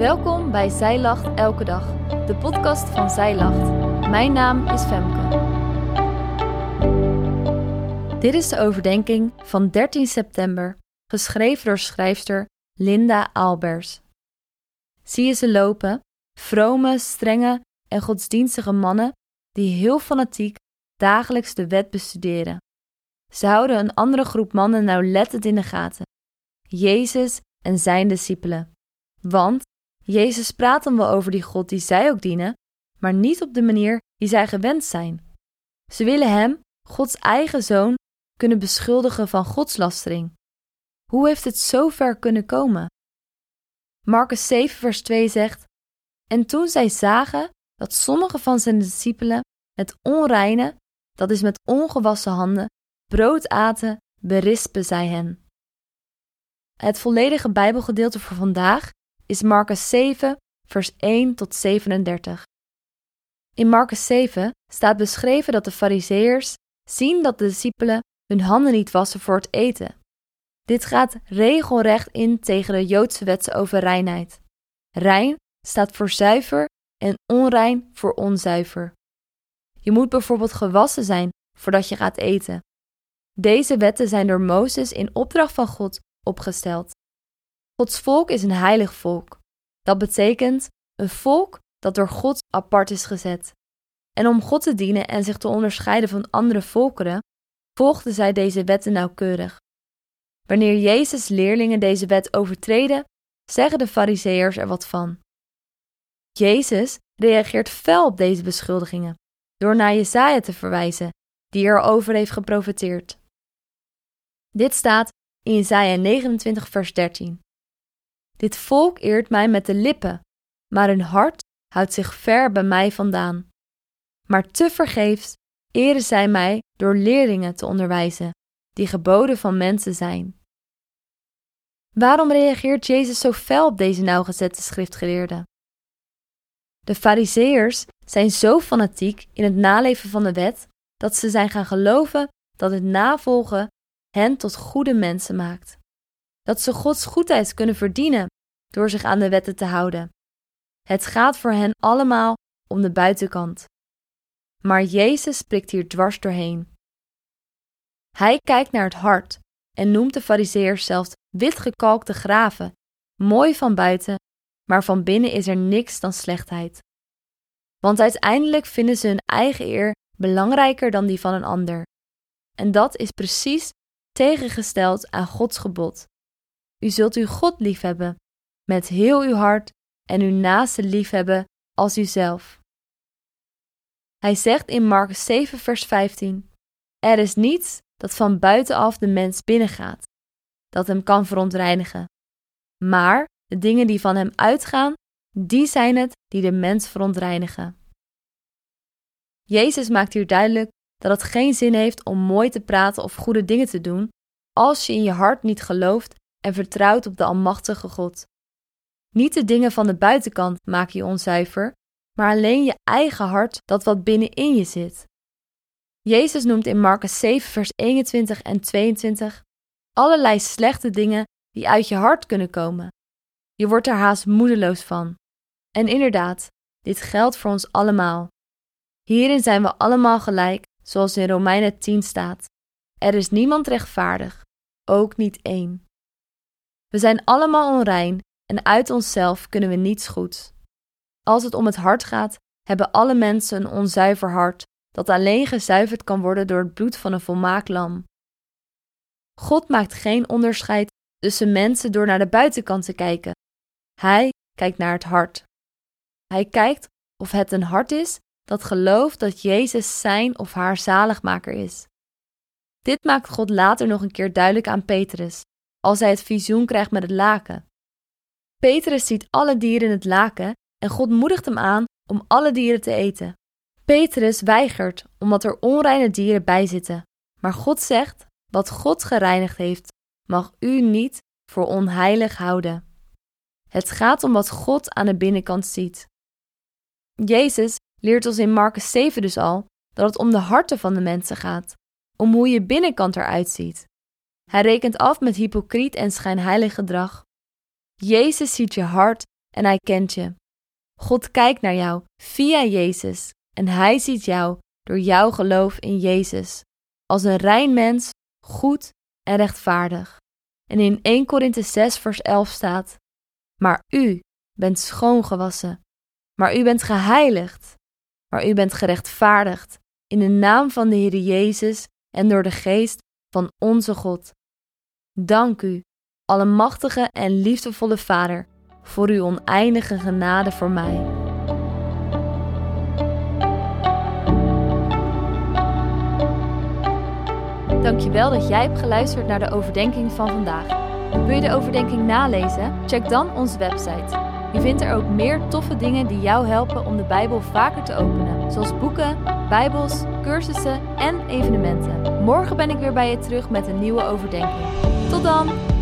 Welkom bij Zij Lacht Elke Dag, de podcast van Zij Lacht. Mijn naam is Femke. Dit is de overdenking van 13 september, geschreven door schrijfster Linda Albers. Zie je ze lopen, vrome, strenge en godsdienstige mannen die heel fanatiek dagelijks de wet bestuderen. Ze houden een andere groep mannen nauwlettend in de gaten. Jezus en zijn discipelen. Want Jezus praat dan wel over die God die zij ook dienen, maar niet op de manier die zij gewend zijn. Ze willen hem, Gods eigen zoon, kunnen beschuldigen van godslastering. Hoe heeft het zo ver kunnen komen? Marcus 7, vers 2 zegt: En toen zij zagen dat sommige van zijn discipelen met onreine, dat is met ongewassen handen, brood aten, berispen zij hen. Het volledige Bijbelgedeelte voor vandaag is Marcus 7, vers 1 tot 37. In Marcus 7 staat beschreven dat de Fariseërs zien dat de discipelen hun handen niet wassen voor het eten. Dit gaat regelrecht in tegen de Joodse wet over reinheid. Rein staat voor zuiver en onrein voor onzuiver. Je moet bijvoorbeeld gewassen zijn voordat je gaat eten. Deze wetten zijn door Mozes in opdracht van God opgesteld. Gods volk is een heilig volk. Dat betekent een volk dat door God apart is gezet. En om God te dienen en zich te onderscheiden van andere volkeren, volgden zij deze wetten nauwkeurig. Wanneer Jezus' leerlingen deze wet overtreden, zeggen de Fariseërs er wat van. Jezus reageert fel op deze beschuldigingen door naar Jesaja te verwijzen, die erover heeft geprofeteerd. Dit staat in Jesaja 29 vers 13. Dit volk eert mij met de lippen, maar hun hart houdt zich ver bij mij vandaan. Maar te vergeefs eren zij mij door leerlingen te onderwijzen, die geboden van mensen zijn. Waarom reageert Jezus zo fel op deze nauwgezette schriftgeleerden? De Fariseërs zijn zo fanatiek in het naleven van de wet dat ze zijn gaan geloven dat het navolgen hen tot goede mensen maakt. Dat ze Gods goedheid kunnen verdienen door zich aan de wetten te houden. Het gaat voor hen allemaal om de buitenkant. Maar Jezus spreekt hier dwars doorheen. Hij kijkt naar het hart en noemt de Fariseërs zelfs witgekalkte graven, mooi van buiten, maar van binnen is er niks dan slechtheid. Want uiteindelijk vinden ze hun eigen eer belangrijker dan die van een ander. En dat is precies tegengesteld aan Gods gebod. U zult uw God liefhebben met heel uw hart en uw naaste liefhebben als uzelf. Hij zegt in Marcus 7, vers 15: Er is niets dat van buitenaf de mens binnengaat, dat hem kan verontreinigen. Maar de dingen die van hem uitgaan, die zijn het die de mens verontreinigen. Jezus maakt hier duidelijk dat het geen zin heeft om mooi te praten of goede dingen te doen als je in je hart niet gelooft en vertrouwt op de Almachtige God. Niet de dingen van de buitenkant maken je onzuiver, maar alleen je eigen hart dat wat binnenin je zit. Jezus noemt in Marcus 7, vers 21 en 22 allerlei slechte dingen die uit je hart kunnen komen. Je wordt er haast moedeloos van. En inderdaad, dit geldt voor ons allemaal. Hierin zijn we allemaal gelijk, zoals in Romeinen 10 staat. Er is niemand rechtvaardig, ook niet één. We zijn allemaal onrein en uit onszelf kunnen we niets goed. Als het om het hart gaat, hebben alle mensen een onzuiver hart dat alleen gezuiverd kan worden door het bloed van een volmaakt lam. God maakt geen onderscheid tussen mensen door naar de buitenkant te kijken. Hij kijkt naar het hart. Hij kijkt of het een hart is dat gelooft dat Jezus zijn of haar zaligmaker is. Dit maakt God later nog een keer duidelijk aan Petrus, als hij het visioen krijgt met het laken. Petrus ziet alle dieren in het laken en God moedigt hem aan om alle dieren te eten. Petrus weigert omdat er onreine dieren bij zitten, maar God zegt: Wat God gereinigd heeft, mag u niet voor onheilig houden. Het gaat om wat God aan de binnenkant ziet. Jezus leert ons in Marcus 7 dus al dat het om de harten van de mensen gaat, om hoe je binnenkant eruit ziet. Hij rekent af met hypocriet en schijnheilig gedrag. Jezus ziet je hart en hij kent je. God kijkt naar jou via Jezus en hij ziet jou door jouw geloof in Jezus als een rein mens, goed en rechtvaardig. En in 1 Korinthe 6 vers 11 staat: Maar u bent schoongewassen, maar u bent geheiligd, maar u bent gerechtvaardigd in de naam van de Heer Jezus en door de geest van onze God. Dank u, Allemachtige en liefdevolle Vader, voor uw oneindige genade voor mij. Dankjewel dat jij hebt geluisterd naar de overdenking van vandaag. Wil je de overdenking nalezen? Check dan onze website. Je vindt er ook meer toffe dingen die jou helpen om de Bijbel vaker te openen, zoals boeken, Bijbels, cursussen en evenementen. Morgen ben ik weer bij je terug met een nieuwe overdenking. Tot dan!